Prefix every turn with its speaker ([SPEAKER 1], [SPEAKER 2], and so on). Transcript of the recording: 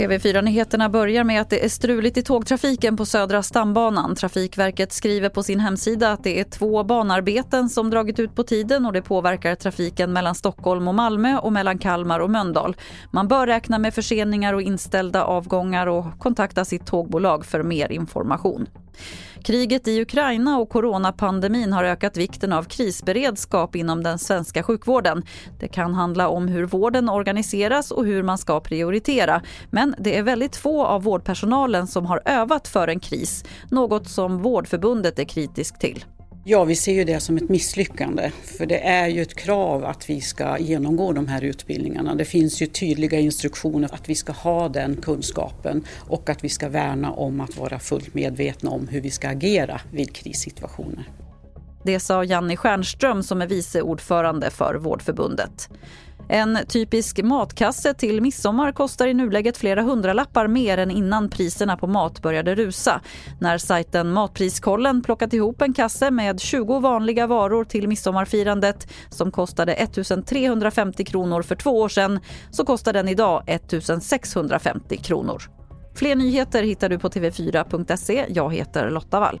[SPEAKER 1] TV4-nyheterna börjar med att det är struligt i tågtrafiken på Södra stambanan. Trafikverket skriver på sin hemsida att det är två banarbeten som dragit ut på tiden och det påverkar trafiken mellan Stockholm och Malmö och mellan Kalmar och Mölndal. Man bör räkna med förseningar och inställda avgångar och kontakta sitt tågbolag för mer information. Kriget i Ukraina och coronapandemin har ökat vikten av krisberedskap inom den svenska sjukvården. Det kan handla om hur vården organiseras och hur man ska prioritera. Men det är väldigt få av vårdpersonalen som har övat för en kris, något som Vårdförbundet är kritisk till.
[SPEAKER 2] Ja, vi ser ju det som ett misslyckande. För det är ju ett krav att vi ska genomgå de här utbildningarna. Det finns ju tydliga instruktioner att vi ska ha den kunskapen och att vi ska värna om att vara fullt medvetna om hur vi ska agera vid krissituationer.
[SPEAKER 1] Det sa Janni Stjernström som är vice ordförande för Vårdförbundet. En typisk matkasse till midsommar kostar i nuläget flera hundralappar mer än innan priserna på mat började rusa. När sajten Matpriskollen plockat ihop en kasse med 20 vanliga varor till midsommarfirandet som kostade 1 350 kronor för två år sedan så kostar den idag 1 650 kronor. Fler nyheter hittar du på tv4.se. Jag heter Lotta Wall.